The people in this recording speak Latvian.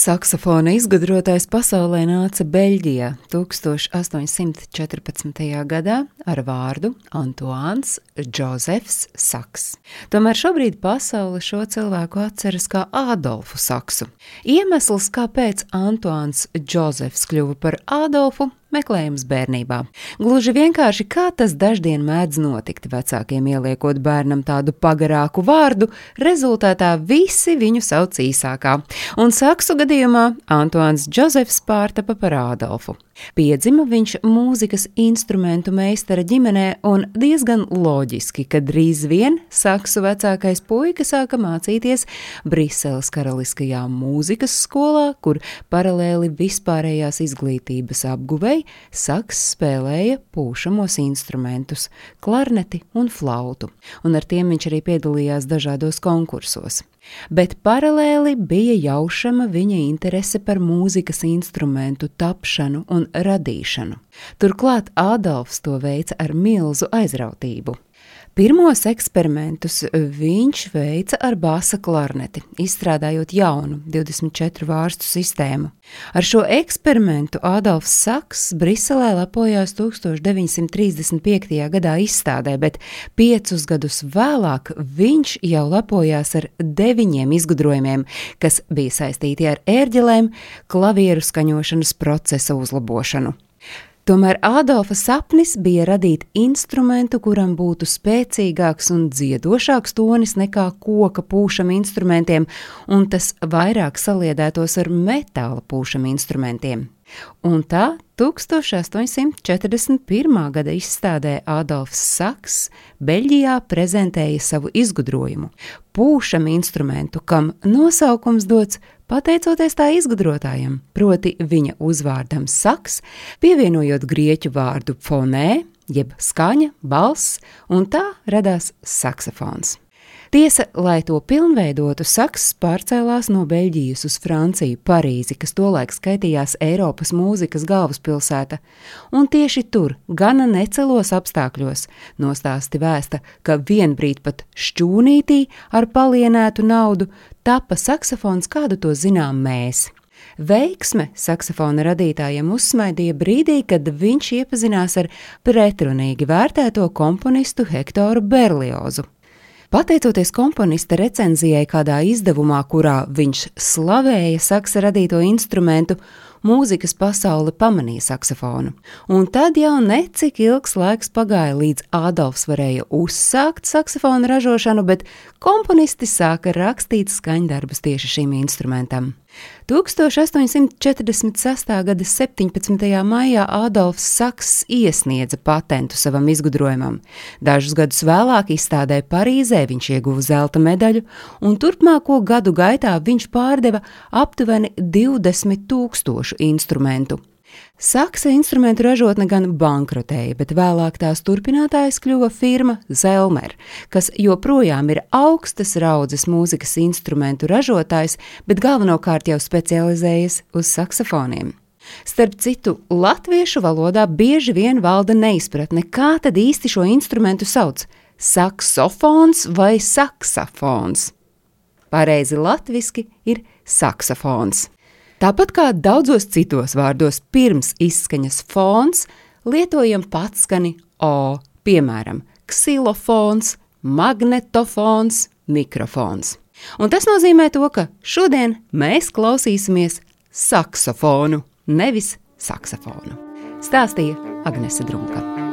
Saksofona izgudrotais pasaulē nāca Beļģijā 1814. gadā ar vārdu Antoāns Džozefs Saks. Tomēr šobrīd pasaule šo cilvēku atceras kā Ādolfu Saksu. Iemesls, kāpēc Antoāns Džozefs kļuva par Ādolfu, meklējums bērnībā. Gluži vienkārši kā tas daždien mēdz notikt, vecākiem ieliekot bērnam tādu pagarāku vārdu, rezultātā visi viņu sauc īsākā. Un saksu gadījumā Antoans Džozefs pārtapa par Ādolfu. Piedzima viņš mūzikas instrumentu meistara ģimenē, un diezgan loģiski, ka drīz vien saksu vecākais puika sāka mācīties Briseles Karaliskajā mūzikas skolā, kur paralēli vispārējās izglītības apguvei saks spēlēja pūšamos instrumentus, klarneti un flautu, un ar tiem viņš arī piedalījās dažādos konkursos bet paralēli bija jaušama viņa interese par mūzikas instrumentu tapšanu un radīšanu. Turklāt Ādolfs to veica ar milzu aizrautību. Pirmos eksperimentus viņš veica ar bāza klarneti, izstrādājot jaunu 24 vārstu sistēmu. Ar šo eksperimentu Ādams Saks Briselē lepojās 1935. gadā izstādē, bet piecus gadus vēlāk viņš jau lepojās ar deviņiem izgudrojumiem, kas bija saistīti ar ērģelēm, klavieru skaņošanas procesa uzlabošanu. Tomēr Ādolfa sapnis bija radīt instrumentu, kuram būtu spēcīgāks un dziedošāks tonis nekā koka pūšam instrumentiem, un tas vairāk saliedētos ar metāla pūšam instrumentiem. Un tā 1841. gada izstādē Adolfs Saks Beļģijā prezentēja savu izgudrojumu - pūšam instrumentu, kam nosaukums dots pateicoties tā izgudrotājam, proti viņa uzvārdam Saks, pievienojot grieķu vārdu fonē, jeb skaņa, balss, un tā radās saksofons. Tiesa, lai to pilnveidotu, Saks pārcēlās no Beļģijas uz Franciju, Parīzi, kas tolaik skaitījās Eiropas mūzikas galvaspilsēta, un tieši tur, gana necelos apstākļos, nostāsti vēsta, ka vienbrīd pat šķūnītī ar palienētu naudu tapa saksofons, kādu to zinām mēs. Veiksme saksofona radītājiem uzsmaidīja brīdī, kad viņš iepazinās ar pretrunīgi vērtēto komponistu Hektoru Berliozu. Pateicoties komponista recenzijai kādā izdevumā, kurā viņš slavēja saksa radīto instrumentu, mūzikas pasaule pamanīja saksofonu. Un tad jau necik ilgs laiks pagāja, līdz Ādolfs varēja uzsākt saksofonu ražošanu, bet komponisti sāka rakstīt skaņdarbus tieši šim instrumentam. 1846. gada 17. maijā Ādolfs Saks iesniedza patentu savam izgudrojumam. Dažus gadus vēlāk izstādē Parīzē viņš ieguva zelta medaļu, un turpmāko gadu gaitā viņš pārdeva aptuveni 20 tūkstošu instrumentu. Saksa instrumentu ražotne gan bankrotēja, bet vēlāk tās turpinātājs kļuva firma Zelmer, kas joprojām ir augstas raudzes mūzikas instrumentu ražotājs, bet galvenokārt jau specializējas uz saksofoniem. Starp citu, latviešu valodā bieži vien valda neizpratne, kā tad īsti šo instrumentu sauc - saksofons vai saksofons. Pareizi latviski ir saksofons. Tāpat kā daudzos citos vārdos pirms izskaņas fons, lietojam patskani O, piemēram, ksilofons, magnetofons, mikrofons. Un tas nozīmē to, ka šodien mēs klausīsimies saksofonu, nevis saksofonu. Stāstīja Agnese Drunka.